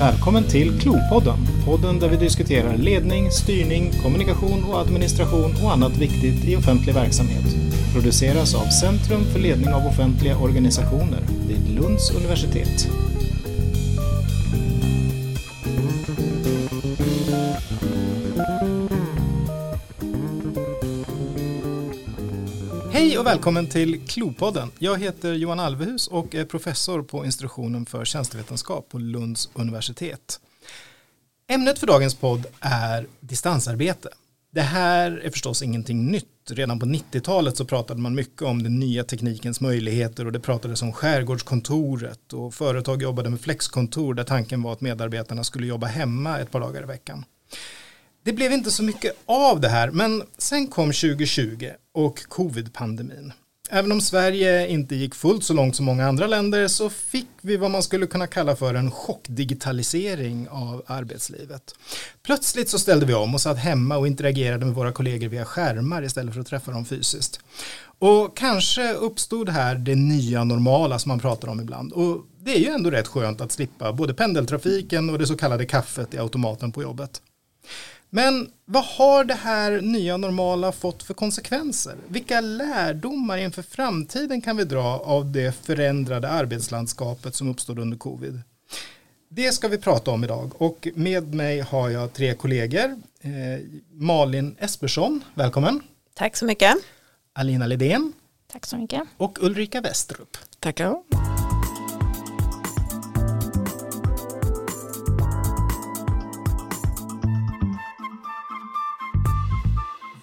Välkommen till Klopodden, podden där vi diskuterar ledning, styrning, kommunikation och administration och annat viktigt i offentlig verksamhet. Produceras av Centrum för ledning av offentliga organisationer vid Lunds universitet. Hej och välkommen till Klopodden. Jag heter Johan Alvehus och är professor på institutionen för tjänstevetenskap på Lunds universitet. Ämnet för dagens podd är distansarbete. Det här är förstås ingenting nytt. Redan på 90-talet så pratade man mycket om den nya teknikens möjligheter och det pratades om skärgårdskontoret och företag jobbade med flexkontor där tanken var att medarbetarna skulle jobba hemma ett par dagar i veckan. Det blev inte så mycket av det här, men sen kom 2020 och covid-pandemin. Även om Sverige inte gick fullt så långt som många andra länder så fick vi vad man skulle kunna kalla för en chockdigitalisering av arbetslivet. Plötsligt så ställde vi om och satt hemma och interagerade med våra kollegor via skärmar istället för att träffa dem fysiskt. Och kanske uppstod här det nya normala som man pratar om ibland. Och det är ju ändå rätt skönt att slippa både pendeltrafiken och det så kallade kaffet i automaten på jobbet. Men vad har det här nya normala fått för konsekvenser? Vilka lärdomar inför framtiden kan vi dra av det förändrade arbetslandskapet som uppstod under covid? Det ska vi prata om idag och med mig har jag tre kollegor. Eh, Malin Espersson, välkommen. Tack så mycket. Alina Lidén. Tack så mycket. Och Ulrika Westrup. Tackar.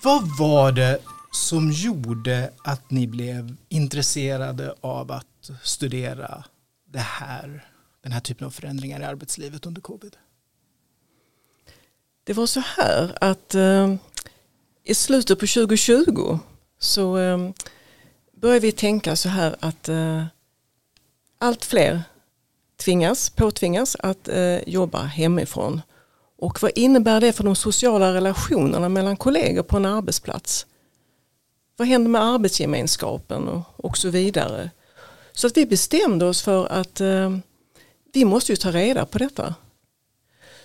Vad var det som gjorde att ni blev intresserade av att studera det här, den här typen av förändringar i arbetslivet under covid? Det var så här att eh, i slutet på 2020 så eh, började vi tänka så här att eh, allt fler tvingas, påtvingas att eh, jobba hemifrån. Och vad innebär det för de sociala relationerna mellan kollegor på en arbetsplats? Vad händer med arbetsgemenskapen och, och så vidare? Så att vi bestämde oss för att eh, vi måste ju ta reda på detta.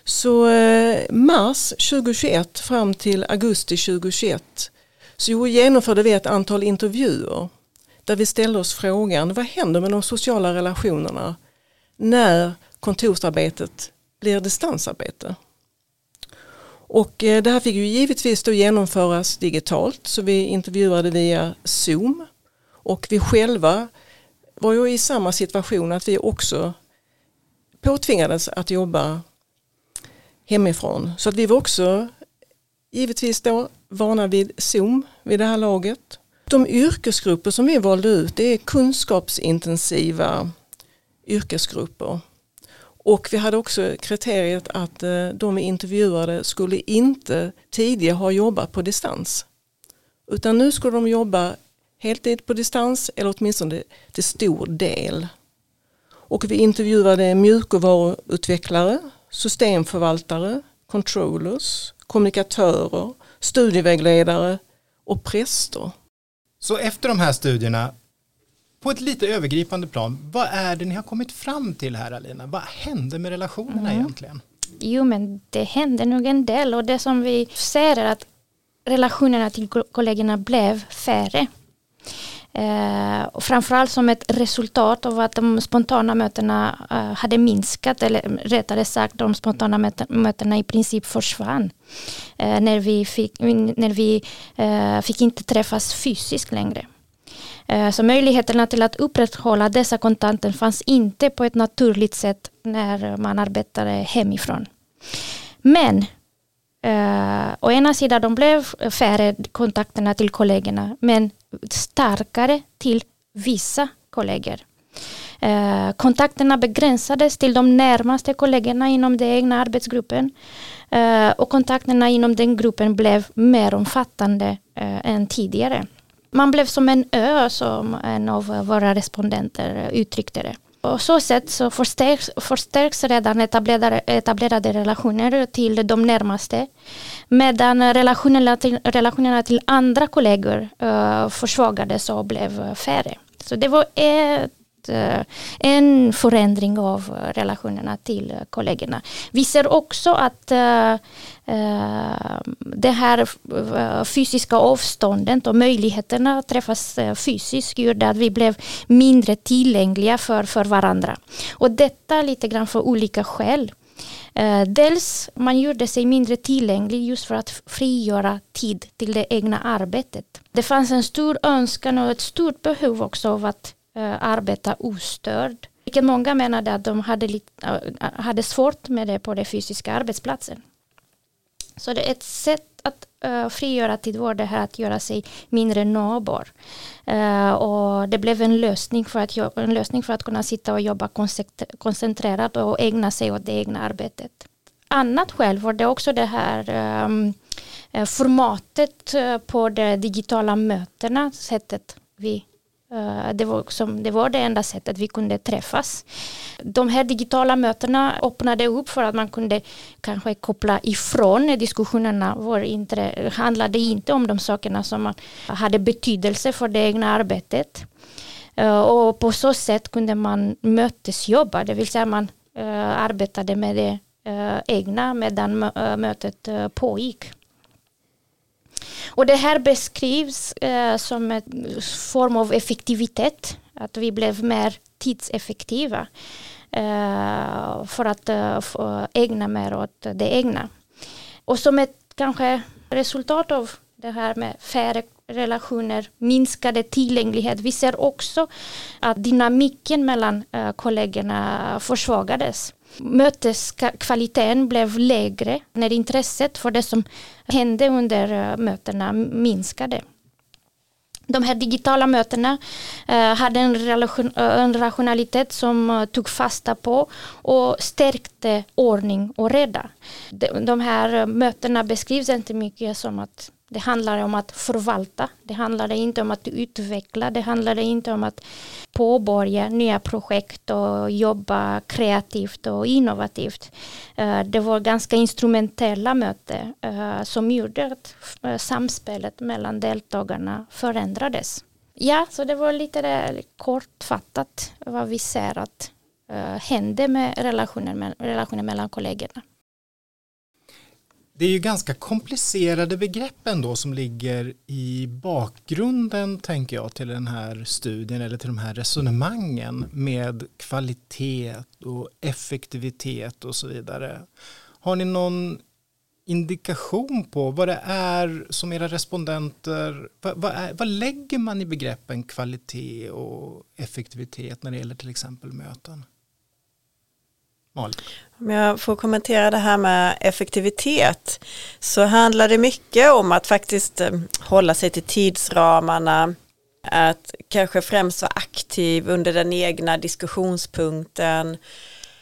Så eh, mars 2021 fram till augusti 2021 så genomförde vi ett antal intervjuer där vi ställde oss frågan vad händer med de sociala relationerna när kontorsarbetet blir distansarbete? Och eh, det här fick ju givetvis då genomföras digitalt så vi intervjuade via Zoom och vi själva var ju i samma situation att vi också påtvingades att jobba hemifrån. Så att vi var också givetvis då vana vid Zoom vid det här laget. De yrkesgrupper som vi valde ut det är kunskapsintensiva yrkesgrupper och vi hade också kriteriet att eh, de vi intervjuade skulle inte tidigare ha jobbat på distans. Utan nu skulle de jobba heltid på distans eller åtminstone till stor del. Och vi intervjuade mjukvaruutvecklare, systemförvaltare, controllers, kommunikatörer, studievägledare och präster. Så efter de här studierna på ett lite övergripande plan, vad är det ni har kommit fram till här Alina? Vad hände med relationerna mm. egentligen? Jo men det hände nog en del och det som vi ser är att relationerna till kollegorna blev färre. Eh, och framförallt som ett resultat av att de spontana mötena eh, hade minskat eller rättare sagt de spontana mötena i princip försvann. Eh, när vi, fick, när vi eh, fick inte träffas fysiskt längre. Eh, så möjligheterna till att upprätthålla dessa kontanter fanns inte på ett naturligt sätt när man arbetade hemifrån. Men Uh, å ena sidan de blev färre kontakterna till kollegorna men starkare till vissa kollegor. Uh, kontakterna begränsades till de närmaste kollegorna inom den egna arbetsgruppen uh, och kontakterna inom den gruppen blev mer omfattande än tidigare. Man blev som en ö som en av våra respondenter uttryckte det. På så sätt så förstärks, förstärks redan etablerade, etablerade relationer till de närmaste medan relationerna till, relationerna till andra kollegor uh, försvagades och blev färre. Så det var ett, Eh, en förändring av eh, relationerna till kollegorna. Vi ser också att eh, det här fysiska avståndet och möjligheterna att träffas fysiskt gjorde att vi blev mindre tillgängliga för, för varandra. Och detta lite grann för olika skäl. Dels man gjorde sig mindre tillgänglig just för att frigöra tid till det egna arbetet. Det fanns en stor önskan och ett stort behov också av att Eh, arbeta ostörd. Vilket många menade att de hade, lite, eh, hade svårt med det på den fysiska arbetsplatsen. Så det är ett sätt att uh, frigöra tid var det här att göra sig mindre nåbar. Uh, och det blev en lösning, för att, en lösning för att kunna sitta och jobba koncentrerat och ägna sig åt det egna arbetet. Annat skäl var det också det här um, formatet på de digitala mötena, sättet vi Eh, det var, som, det var det enda sättet vi kunde träffas. De här digitala mötena öppnade upp för att man kunde kanske koppla ifrån diskussionerna. Var inte, handlade inte om de sakerna som hade betydelse för det egna arbetet. Eh, och på så sätt kunde man mötesjobba, det vill säga man eh, arbetade med det egna medan mötet pågick. Och det här beskrivs eh, som en form av effektivitet, att vi blev mer tidseffektiva eh, för att eh, ägna mer åt det egna. Och som ett kanske resultat av det här med färre relationer, minskade tillgänglighet. Vi ser också att dynamiken mellan eh, kollegorna försvagades möteskvaliteten blev lägre när intresset för det som hände under eh, mötena minskade. De här digitala mötena eh, hade en, relation, eh, en rationalitet som tog fasta på och stärkte ordning och reda. De, de här mötena beskrivs inte mycket som att det handlar om att förvalta. Det handlar inte om att utveckla. Det handlar inte om att påbörja nya projekt och jobba kreativt och innovativt. Eh, det var ganska instrumentella möten eh, som gjorde att eh, samspelet mellan deltagarna förändrades. Ja, så det var lite kortfattat vad vi ser att hände med relationen, relationen mellan kollegorna det är ju ganska komplicerade begrepp ändå som ligger i bakgrunden tänker jag till den här studien eller till de här resonemangen med kvalitet och effektivitet och så vidare. Har ni någon indikation på vad det är som era respondenter, vad, vad, är, vad lägger man i begreppen kvalitet och effektivitet när det gäller till exempel möten? Malin? Om jag får kommentera det här med effektivitet så handlar det mycket om att faktiskt eh, hålla sig till tidsramarna, att kanske främst vara aktiv under den egna diskussionspunkten,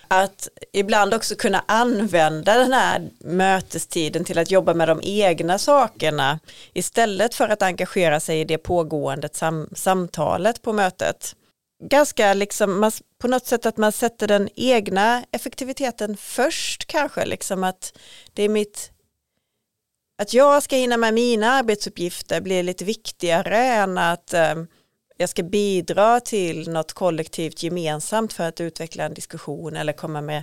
att ibland också kunna använda den här mötestiden till att jobba med de egna sakerna istället för att engagera sig i det pågående sam samtalet på mötet ganska liksom, man, på något sätt att man sätter den egna effektiviteten först kanske, liksom att det är mitt, att jag ska hinna med mina arbetsuppgifter blir lite viktigare än att eh, jag ska bidra till något kollektivt gemensamt för att utveckla en diskussion eller komma med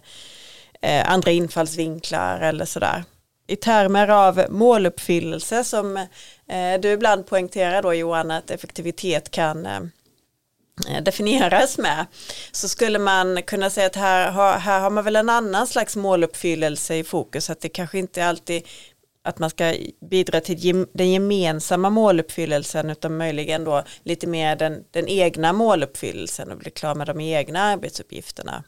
eh, andra infallsvinklar eller sådär. I termer av måluppfyllelse som eh, du ibland poängterar då Johan att effektivitet kan eh, Eh, Eh, definieras med så skulle man kunna säga att här har, här har man väl en annan slags måluppfyllelse i fokus att det kanske inte alltid att man ska bidra till den gemensamma måluppfyllelsen utan möjligen då lite mer den, den egna måluppfyllelsen och bli klar med de egna arbetsuppgifterna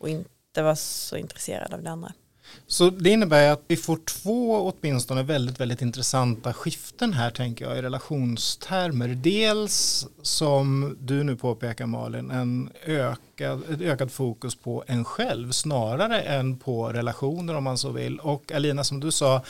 och inte vara så intresserad av det andra. Så det innebär att vi får två åtminstone väldigt, väldigt intressanta skiften här tänker jag i relationstermer. Dels som du nu påpekar Malin, en ökad, ett ökat fokus på en själv snarare än på relationer om man så vill. Och Alina som du sa,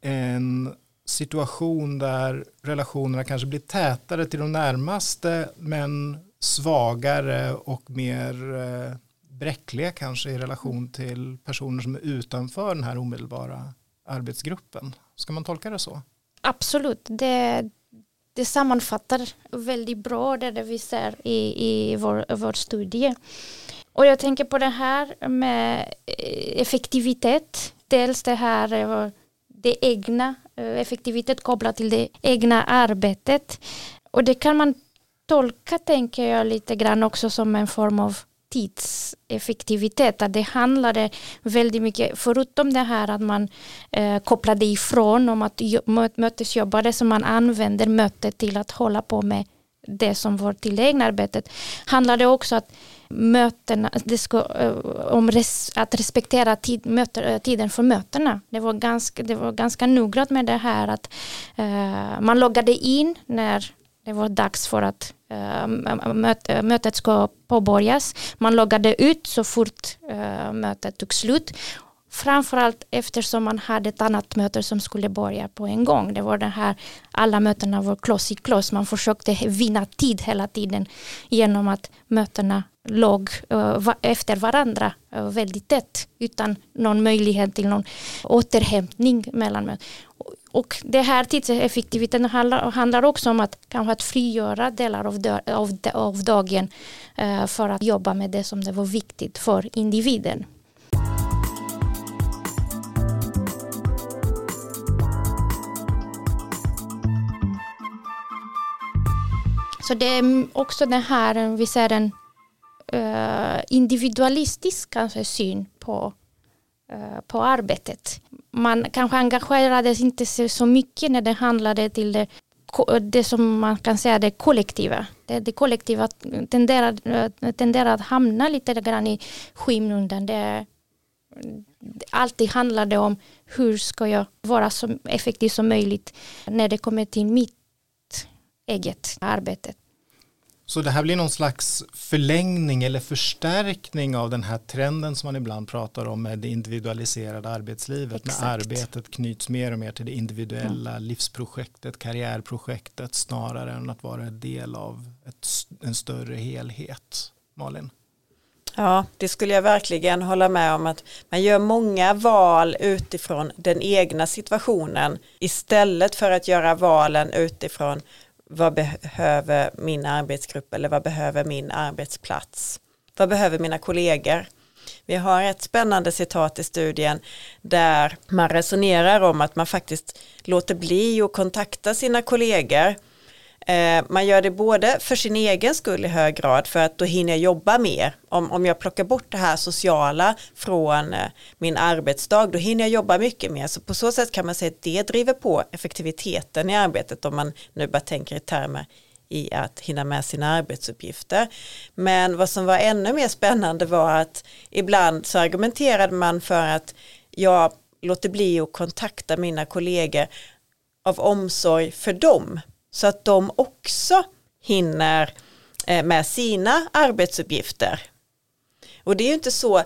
en situation där relationerna kanske blir tätare till de närmaste men svagare och mer eh, bräckliga kanske i relation till personer som är utanför den här omedelbara arbetsgruppen. Ska man tolka det så? Absolut, det, det sammanfattar väldigt bra det vi ser i, i vår, vår studie. Och jag tänker på det här med eh, effektivitet. Dels det här eh, det egna, eh, effektivitet kopplat till det egna arbetet. Och det kan man tolka, tänker jag, lite grann också som en form av tidseffektivitet. Att det handlade väldigt mycket, förutom det här att man eh, kopplade ifrån om att mötesjobbare som man använder mötet till att hålla på med det som var till det egna arbetet, handlade också att mötena, det ska, eh, om res, att respektera tid, möter, eh, tiden för mötena. Det var ganska, det var ganska noggrant med det här att eh, man loggade in när det var dags för att äh, mötet ska påbörjas. Man loggade ut så fort äh, mötet tog slut. Framförallt eftersom man hade ett annat möte som skulle börja på en gång. Det var den här, alla mötena var kloss i kloss. Man försökte vinna tid hela tiden genom att mötena låg eh, efter varandra väldigt tätt utan någon möjlighet till någon återhämtning mellan möten. Och det här tidseffektiviteten handlar, handlar också om att kanske att frigöra delar av, av, av dagen eh, för att jobba med det som det var viktigt för individen. Så det är också den här, eh, vi ser en eh, individualistisk kanske syn på, på arbetet. Man kanske engagerades inte så mycket när det handlade till det, det som man kan säga det kollektiva. Det, det kollektiva tenderar, eh, tenderar att hamna lite grann i skymundan. Det, alltid handlade om hur ska jag vara så effektiv som möjligt när det kommer till mitt eget arbete. Så det här blir någon slags förlängning eller förstärkning av den här trenden som man ibland pratar om med det individualiserade arbetslivet. Exakt. När arbetet knyts mer och mer till det individuella mm. livsprojektet, karriärprojektet snarare än att vara en del av ett, en större helhet. Malin? Ja, det skulle jag verkligen hålla med om att man gör många val utifrån den egna situationen istället för att göra valen utifrån vad behöver min arbetsgrupp eller vad behöver min arbetsplats? Vad behöver mina kollegor? Vi har ett spännande citat i studien där man resonerar om att man faktiskt låter bli att kontakta sina kollegor Eh, man gör det både för sin egen skull i hög grad för att då hinner jag jobba mer. Om, om jag plockar bort det här sociala från eh, min arbetsdag då hinner jag jobba mycket mer. Så på så sätt kan man säga att det driver på effektiviteten i arbetet om man nu bara tänker i termer i att hinna med sina arbetsuppgifter. Men vad som var ännu mer spännande var att ibland så argumenterade man för att jag låter bli att kontakta mina kollegor av omsorg för dem så att de också hinner eh, med sina arbetsuppgifter. Och det är ju inte så,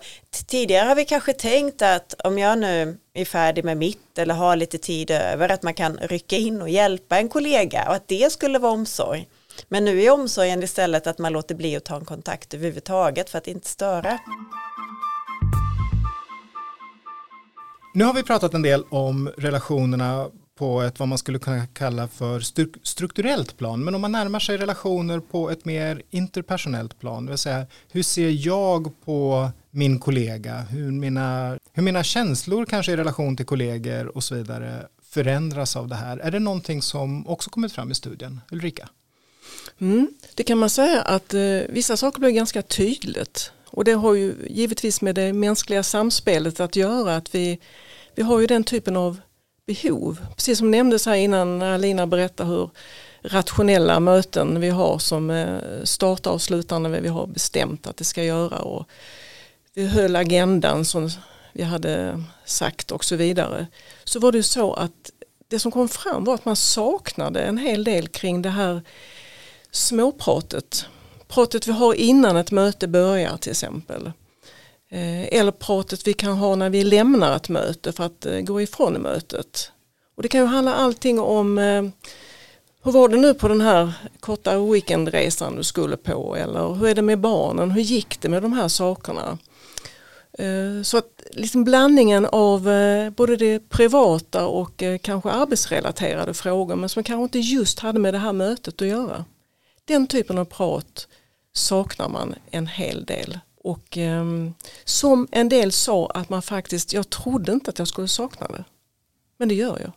tidigare har vi kanske tänkt att om jag nu är färdig med mitt eller har lite tid över att man kan rycka in och hjälpa en kollega och att det skulle vara omsorg. Men nu är omsorgen istället att man låter bli att ta en kontakt överhuvudtaget för att inte störa. Nu har vi pratat en del om relationerna på ett vad man skulle kunna kalla för strukturellt plan. Men om man närmar sig relationer på ett mer interpersonellt plan, det vill säga hur ser jag på min kollega, hur mina, hur mina känslor kanske i relation till kollegor och så vidare förändras av det här. Är det någonting som också kommit fram i studien? Ulrika? Mm, det kan man säga att eh, vissa saker blir ganska tydligt och det har ju givetvis med det mänskliga samspelet att göra att vi, vi har ju den typen av behov. Precis som nämndes här innan när Lina berättade hur rationella möten vi har som eh, startar och slutar när vi har bestämt att det ska göra. Och vi höll agendan som vi hade sagt och så vidare. Så var det så att det som kom fram var att man saknade en hel del kring det här småpratet. Pratet vi har innan ett möte börjar till exempel. Eh, eller pratet vi kan ha när vi lämnar ett möte för att eh, gå ifrån mötet. Och det kan ju handla allting om eh, hur var det nu på den här korta weekendresan du skulle på eller hur är det med barnen, hur gick det med de här sakerna? Så att liksom blandningen av både det privata och kanske arbetsrelaterade frågor men som kanske inte just hade med det här mötet att göra. Den typen av prat saknar man en hel del. Och um, som en del sa att man faktiskt, jag trodde inte att jag skulle sakna det. Men det gör jag.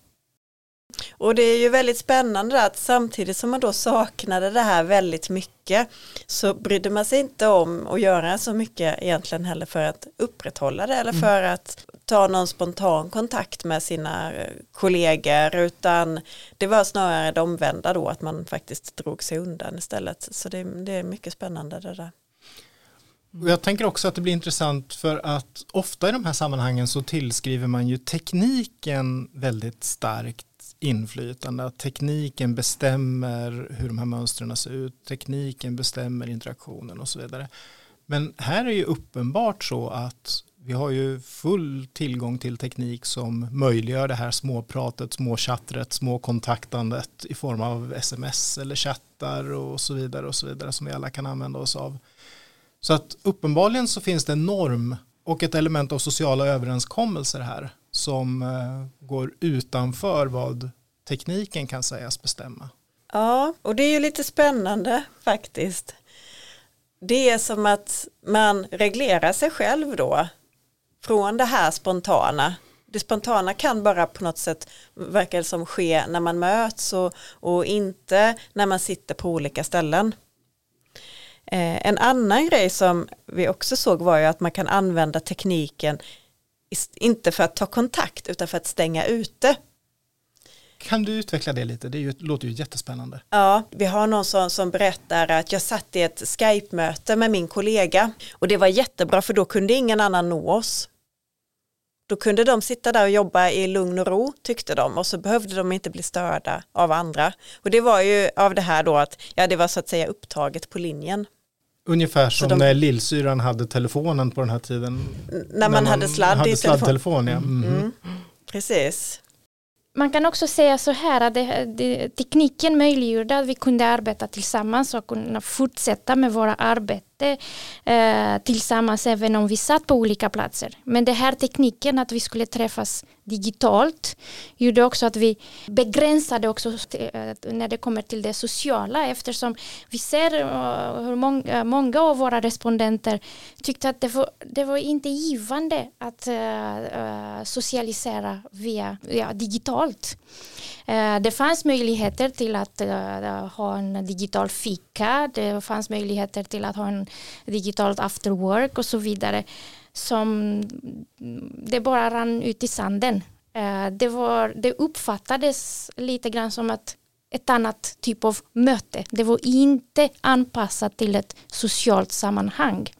Och det är ju väldigt spännande att samtidigt som man då saknade det här väldigt mycket så brydde man sig inte om att göra så mycket egentligen heller för att upprätthålla det eller mm. för att ta någon spontan kontakt med sina eh, kollegor utan det var snarare det omvända då att man faktiskt drog sig undan istället. Så det, det är mycket spännande det där. Jag tänker också att det blir intressant för att ofta i de här sammanhangen så tillskriver man ju tekniken väldigt starkt inflytande. Att tekniken bestämmer hur de här mönstren ser ut. Tekniken bestämmer interaktionen och så vidare. Men här är ju uppenbart så att vi har ju full tillgång till teknik som möjliggör det här småpratet, småchattret, småkontaktandet i form av sms eller chattar och så vidare och så vidare som vi alla kan använda oss av. Så att uppenbarligen så finns det en norm och ett element av sociala överenskommelser här som eh, går utanför vad tekniken kan sägas bestämma. Ja, och det är ju lite spännande faktiskt. Det är som att man reglerar sig själv då från det här spontana. Det spontana kan bara på något sätt verka som ske när man möts och, och inte när man sitter på olika ställen. Eh, en annan grej som vi också såg var ju att man kan använda tekniken inte för att ta kontakt utan för att stänga ute. Kan du utveckla det lite? Det ju, låter ju jättespännande. Ja, vi har någon som, som berättar att jag satt i ett Skype-möte med min kollega och det var jättebra för då kunde ingen annan nå oss. Då kunde de sitta där och jobba i lugn och ro tyckte de och så behövde de inte bli störda av andra. Och det var ju av det här då att ja, det var så att säga upptaget på linjen. Ungefär som de, när lillsyran hade telefonen på den här tiden. När man, när man hade sladd hade i telefon. Ja. Mm. Mm. Precis. Man kan också säga så här att det, det, tekniken möjliggjorde att vi kunde arbeta tillsammans och kunna fortsätta med våra arbete eh, tillsammans även om vi satt på olika platser. Men den här tekniken att vi skulle träffas digitalt gjorde också att vi begränsade också eh, när det kommer till det sociala eftersom vi ser eh, hur många, eh, många av våra respondenter tyckte att det var, det var inte givande att uh, socialisera via ja, digitalt. Eh, det fanns möjligheter till att eh, eh, ha en digital fika, det fanns möjligheter till att ha en digitalt after work och så vidare som det bara rann ut i sanden. Det, var, det uppfattades lite grann som att ett annat typ av möte. Det var inte anpassat till ett socialt sammanhang.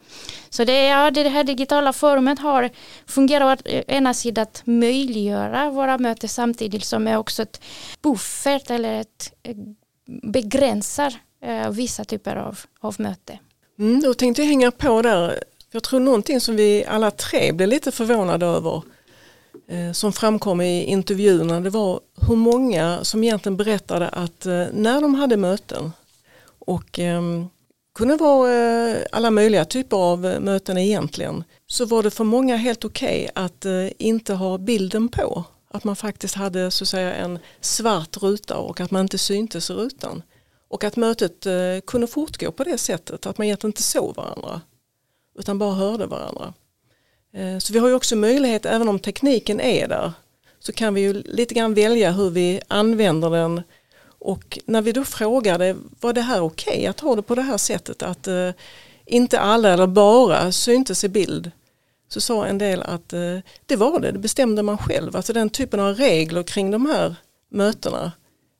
Så det, ja, det här digitala forumet har fungerat å ena sidan att möjliggöra våra möten samtidigt som är också ett buffert eller ett eh, begränsar eh, vissa typer av, av möte. Mm, då tänkte jag hänga på där jag tror någonting som vi alla tre blev lite förvånade över Eh, som framkom i intervjuerna det var hur många som egentligen berättade att eh, när de hade möten och ehm, kunde vara eh, alla möjliga typer av möten egentligen så var det för många helt okej okay att inte ha bilden på. Att man faktiskt hade så att säga en svart ruta och att man inte syntes i rutan. Och att mötet kunde fortgå på det sättet, att man egentligen inte såg varandra utan bara hörde varandra. Eh, så vi har ju också möjlighet, även om tekniken är där, så kan vi ju lite grann välja hur vi använder den och när vi då frågade, var det här okej okay att ha det på det här sättet? Att eh, inte alla eller bara syntes i bild. Så sa en del att eh, det var det, det bestämde man själv. Alltså den typen av regler kring de här mötena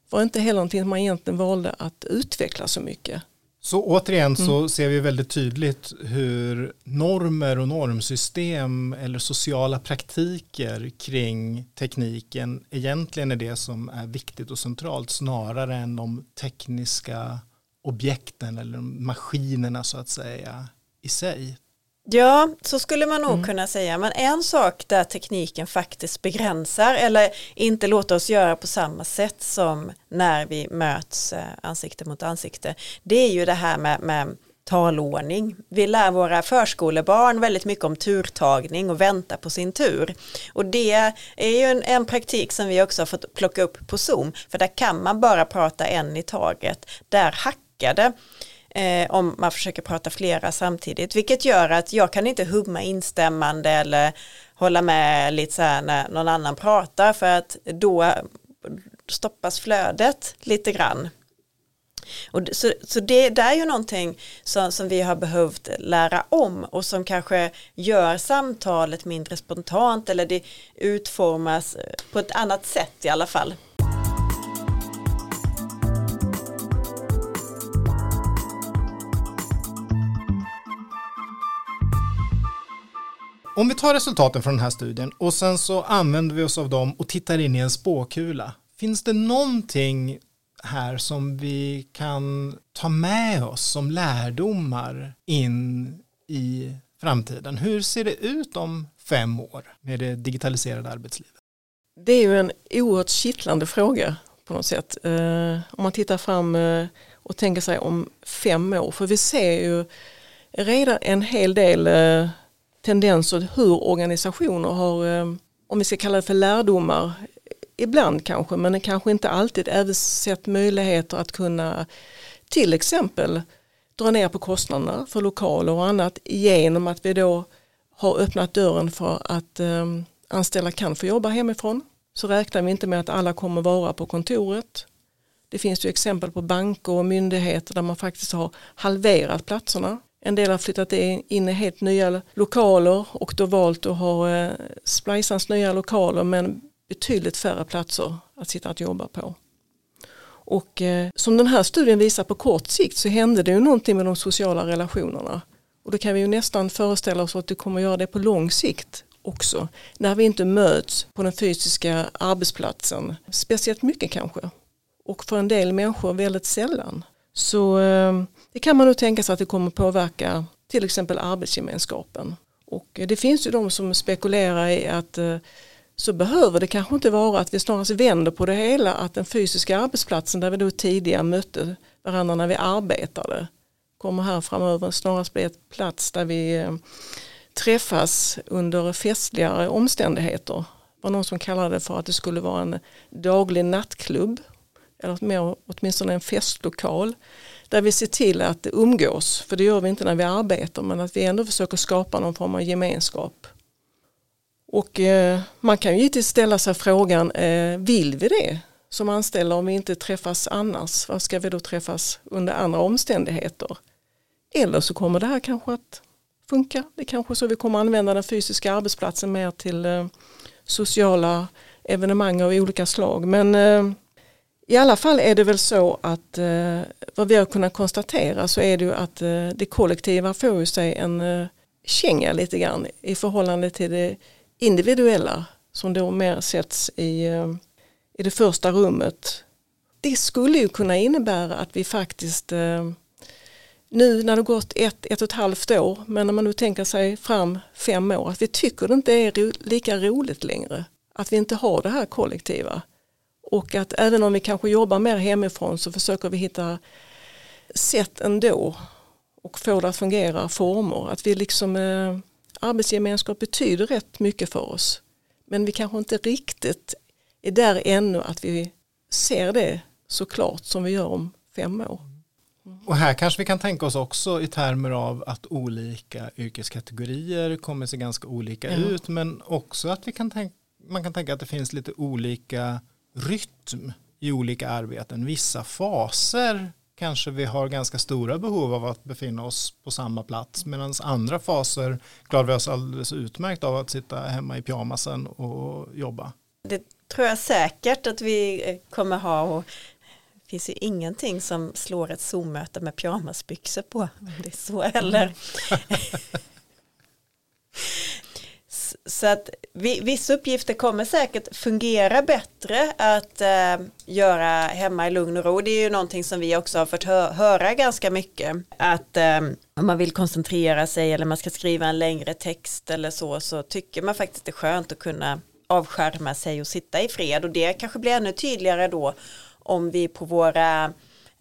var inte heller någonting man egentligen valde att utveckla så mycket. Så återigen så mm. ser vi väldigt tydligt hur normer och normsystem eller sociala praktiker kring tekniken egentligen är det som är viktigt och centralt snarare än de tekniska objekten eller maskinerna så att säga i sig. Ja, så skulle man nog mm. kunna säga. Men en sak där tekniken faktiskt begränsar eller inte låter oss göra på samma sätt som när vi möts eh, ansikte mot ansikte. Det är ju det här med, med talordning. Vi lär våra förskolebarn väldigt mycket om turtagning och vänta på sin tur. Och det är ju en, en praktik som vi också har fått plocka upp på Zoom, för där kan man bara prata en i taget. Där hackar det eh, om man försöker prata flera samtidigt, vilket gör att jag kan inte humma instämmande eller hålla med lite så här när någon annan pratar för att då stoppas flödet lite grann. Och så så det, det är ju någonting som, som vi har behövt lära om och som kanske gör samtalet mindre spontant eller det utformas eh, på ett annat sätt i alla fall. Om vi tar resultaten från den här studien och sen så använder vi oss av dem och tittar in i en spåkula. Finns det någonting här som vi kan ta med oss som lärdomar in i framtiden? Hur ser det ut om fem år med det digitaliserade arbetslivet? Det är ju en oerhört kittlande fråga på något sätt. Eh, om man tittar fram eh, och tänker sig om fem år, för vi ser ju redan en hel del eh, tendenser hur organisationer har, eh, om vi ska kalla det för lärdomar, ibland kanske, men kanske inte alltid, även sett möjligheter att kunna till exempel dra ner på kostnaderna för lokaler och annat genom att vi då har öppnat dörren för att um, anställda kan få jobba hemifrån. Så räknar vi inte med att alla kommer vara på kontoret. Det finns ju exempel på banker och myndigheter där man faktiskt har halverat platserna. En del har flyttat in i helt nya lokaler och då valt att ha eh, Splicans nya lokaler men betydligt färre platser att sitta och jobba på. Och eh, som den här studien visar på kort sikt så hände det ju någonting med de sociala relationerna. Och då kan vi ju nästan föreställa oss att det kommer att göra det på lång sikt också. När vi inte möts på den fysiska arbetsplatsen, speciellt mycket kanske. Och för en del människor väldigt sällan. Så eh, det kan man nog tänka sig att det kommer påverka till exempel arbetsgemenskapen. Och eh, det finns ju de som spekulerar i att eh, så behöver det kanske inte vara att vi snarast vänder på det hela att den fysiska arbetsplatsen där vi då tidigare mötte varandra när vi arbetade kommer här framöver snarast bli ett plats där vi eh, träffas under festligare omständigheter. Det var någon som kallade det för att det skulle vara en daglig nattklubb eller mer, åtminstone en festlokal där vi ser till att umgås, för det gör vi inte när vi arbetar, men att vi ändå försöker skapa någon form av gemenskap. Och eh, man kan ju givetvis ställa sig frågan, eh, vill vi det som anställda om vi inte träffas annars? Vad ska vi då träffas under andra omständigheter? Eller så kommer det här kanske att funka. Det är kanske så vi kommer använda den fysiska arbetsplatsen mer till eh, sociala evenemang av olika slag. Men eh, i alla fall är det väl så att eh, vad vi har kunnat konstatera så är det ju att eh, det kollektiva får ju sig en eh, känga lite grann i förhållande till det individuella som då mer sätts i, eh, i det första rummet. Det skulle ju kunna innebära att vi faktiskt eh, nu när det gått ett, ett och ett halvt år, men när man nu tänker sig fram fem år, att vi tycker det inte är lika roligt längre. Att vi inte har det här kollektiva. Och att även om vi kanske jobbar mer hemifrån så försöker vi hitta sätt ändå och få det att fungera, former. Att vi liksom, eh, arbetsgemenskap betyder rätt mycket för oss. Men vi kanske inte riktigt är där ännu att vi ser det så klart som vi gör om fem år. Och här kanske vi kan tänka oss också i termer av att olika yrkeskategorier kommer se ganska olika mm. ut men också att vi kan tänka, man kan tänka att det finns lite olika rytm i olika arbeten. Vissa faser kanske vi har ganska stora behov av att befinna oss på samma plats medan andra faser klarar vi oss alldeles utmärkt av att sitta hemma i pyjamasen och jobba. Det tror jag säkert att vi kommer ha och det finns ju ingenting som slår ett Zoom-möte med pyjamasbyxor på. Det är så heller. Så att vissa uppgifter kommer säkert fungera bättre att eh, göra hemma i lugn och ro. Det är ju någonting som vi också har fått hö höra ganska mycket. Att eh, om man vill koncentrera sig eller man ska skriva en längre text eller så så tycker man faktiskt det är skönt att kunna avskärma sig och sitta i fred och det kanske blir ännu tydligare då om vi på våra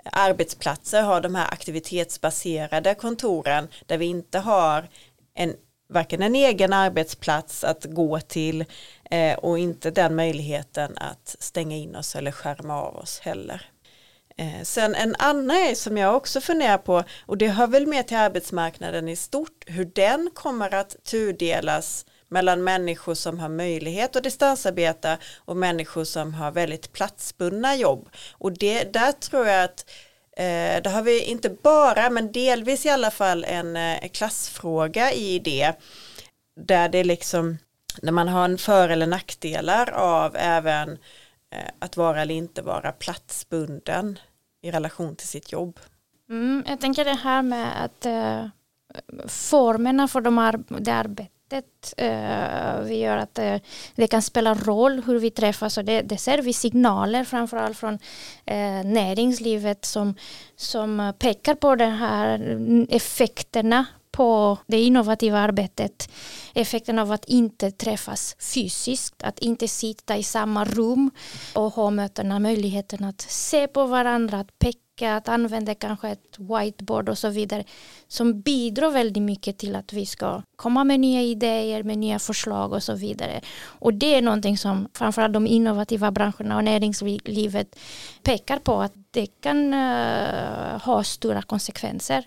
arbetsplatser har de här aktivitetsbaserade kontoren där vi inte har en varken en egen arbetsplats att gå till eh, och inte den möjligheten att stänga in oss eller skärma av oss heller. Eh, sen en annan är som jag också funderar på och det hör väl med till arbetsmarknaden i stort hur den kommer att tudelas mellan människor som har möjlighet att distansarbeta och människor som har väldigt platsbundna jobb. Och det, där tror jag att eh, då har vi inte bara men delvis i alla fall en eh, klassfråga i det. Där det liksom när man har en för eller nackdelar av även eh, att vara eller inte vara platsbunden i relation till sitt jobb. Mm, jag tänker det här med att eh, formerna för de ar det arbetet eh, vi gör att eh, det kan spela roll hur vi träffas och det, det ser vi signaler framförallt från eh, näringslivet som, som pekar på de här mm, effekterna på det innovativa arbetet. Effekten av att inte träffas fysiskt, att inte sitta i samma rum och ha mötena, möjligheten att se på varandra, att peka att använda kanske ett whiteboard och så vidare som bidrar väldigt mycket till att vi ska komma med nya idéer, med nya förslag och så vidare. Och det är någonting som framförallt de innovativa branscherna och näringslivet pekar på att det kan uh, ha stora konsekvenser.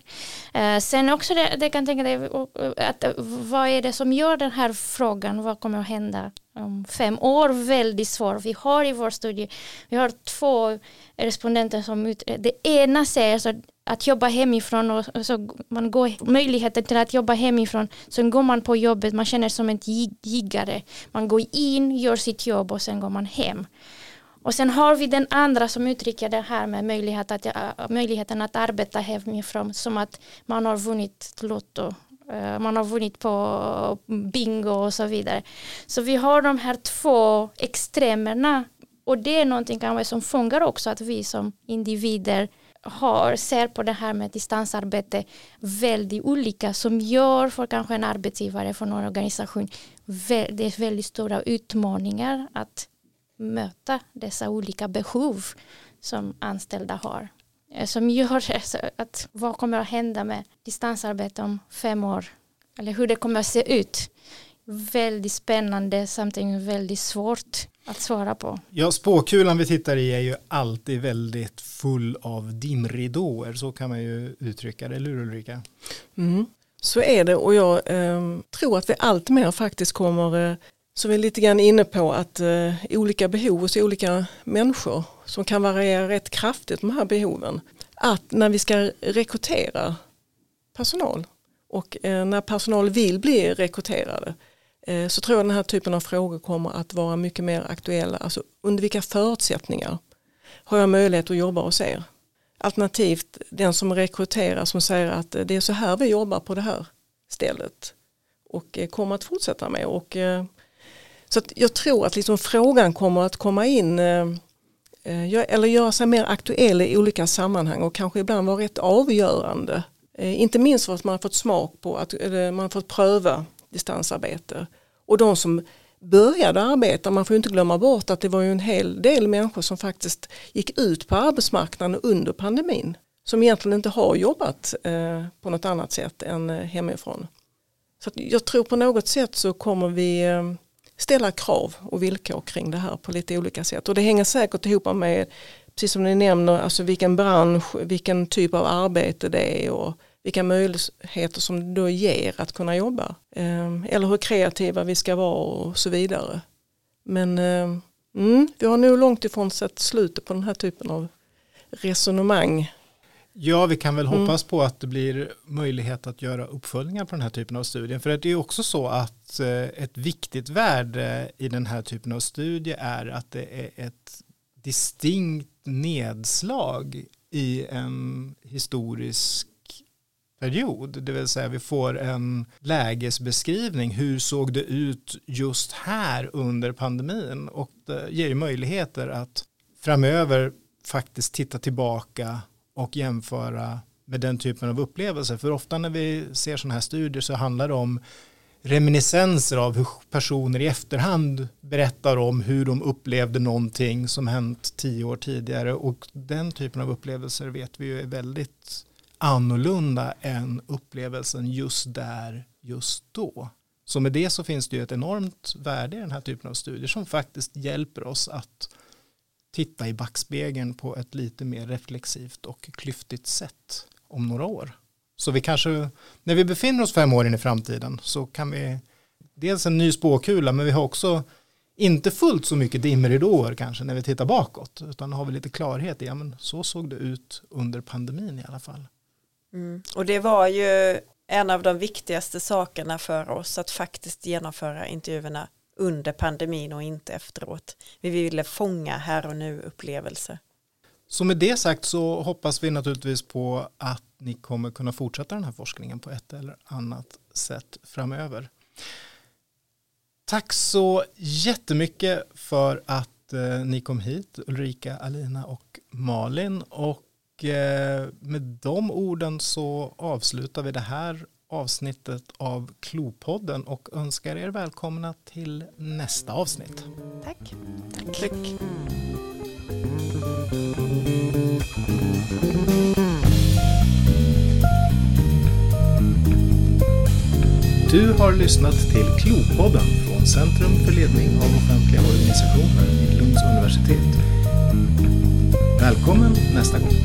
Uh, sen också det, det kan tänka dig eh, att vad är det som gör den här frågan, vad kommer att hända om fem år väldigt svår. Vi har i vår studie, vi har två respondenter som utreder, det ena säger så att jobba hemifrån och så man går möjligheten till att jobba hemifrån. Sen går man på jobbet, man känner som en giggare. Man går in, gör sitt jobb och sen går man hem. Och sen har vi den andra som uttrycker det här med möjlighet att, möjligheten att arbeta hemifrån som att man har vunnit Lotto eh, man har vunnit på bingo och så vidare. Så vi har de här två extremerna och det är någonting kanske som fångar också att vi som individer har, ser på det här med distansarbete väldigt olika som gör för kanske en arbetsgivare för någon organisation det är väldigt stora utmaningar att möta dessa olika behov som anställda har. Eh, som gör att vad kommer att hända med distansarbete om fem år eller hur det kommer att se ut. Väldigt spännande samtidigt väldigt svårt att svara på. Ja, spåkulan vi tittar i är ju alltid väldigt full av dimridåer, så kan man ju uttrycka det, eller hur Ulrika? Mm. Så är det och jag eh, tror att vi allt mer faktiskt kommer eh, som vi är lite grann inne på att eh, olika behov hos olika människor som kan variera rätt kraftigt de här behoven. Att när vi ska rekrytera personal och eh, när personal vill bli rekryterade eh, så tror jag den här typen av frågor kommer att vara mycket mer aktuella. Alltså under vilka förutsättningar har jag möjlighet att jobba hos er? Alternativt den som rekryterar som säger att eh, det är så här vi jobbar på det här stället och eh, kommer att fortsätta med. Och, eh, så jag tror att liksom frågan kommer att komma in eh, eh, eller göra sig mer aktuell i olika sammanhang och kanske ibland vara rätt avgörande. Eh, inte minst för att man har fått smak på att man har fått pröva distansarbete. Och de som började arbeta, man får inte glömma bort att det var ju en hel del människor som faktiskt gick ut på arbetsmarknaden under pandemin. Som egentligen inte har jobbat på något annat sätt än hemifrån. Så jag tror på något sätt så kommer vi ställa krav och villkor kring det här på lite olika sätt. Och det hänger säkert ihop med, precis som ni nämner, alltså vilken bransch, vilken typ av arbete det är och vilka möjligheter som det då ger att kunna jobba. Ehm, eller hur kreativa vi ska vara och så vidare. Men ehm, mm, vi har nog långt ifrån sett slutet på den här typen av resonemang Ja, vi kan väl mm. hoppas på att det blir möjlighet att göra uppföljningar på den här typen av studier. För det är också så att Eh, ett viktigt värde eh, i den här typen av studie är att det är ett distinkt nedslag i en historisk period. Det vill säga vi får en lägesbeskrivning. Hur såg det ut just här under pandemin? Och det ger ju möjligheter att framöver faktiskt titta tillbaka och jämföra med den typen av upplevelser. För ofta när vi ser sådana här studier så handlar det om reminiscenser av hur personer i efterhand berättar om hur de upplevde någonting som hänt tio år tidigare och den typen av upplevelser vet vi ju är väldigt annorlunda än upplevelsen just där, just då. Så med det så finns det ju ett enormt värde i den här typen av studier som faktiskt hjälper oss att titta i backspegeln på ett lite mer reflexivt och klyftigt sätt om några år. Så vi kanske, när vi befinner oss fem år in i framtiden så kan vi dels en ny spåkula men vi har också inte fullt så mycket dimridåer kanske när vi tittar bakåt utan har vi lite klarhet i, ja men så såg det ut under pandemin i alla fall. Mm. Och det var ju en av de viktigaste sakerna för oss att faktiskt genomföra intervjuerna under pandemin och inte efteråt. Vi ville fånga här och nu upplevelser. Så med det sagt så hoppas vi naturligtvis på att ni kommer kunna fortsätta den här forskningen på ett eller annat sätt framöver. Tack så jättemycket för att eh, ni kom hit, Ulrika, Alina och Malin. Och eh, med de orden så avslutar vi det här avsnittet av Klopodden och önskar er välkomna till nästa avsnitt. Tack. Tack. Du har lyssnat till Klopodden från Centrum för ledning av offentliga organisationer vid Lunds universitet. Välkommen nästa gång.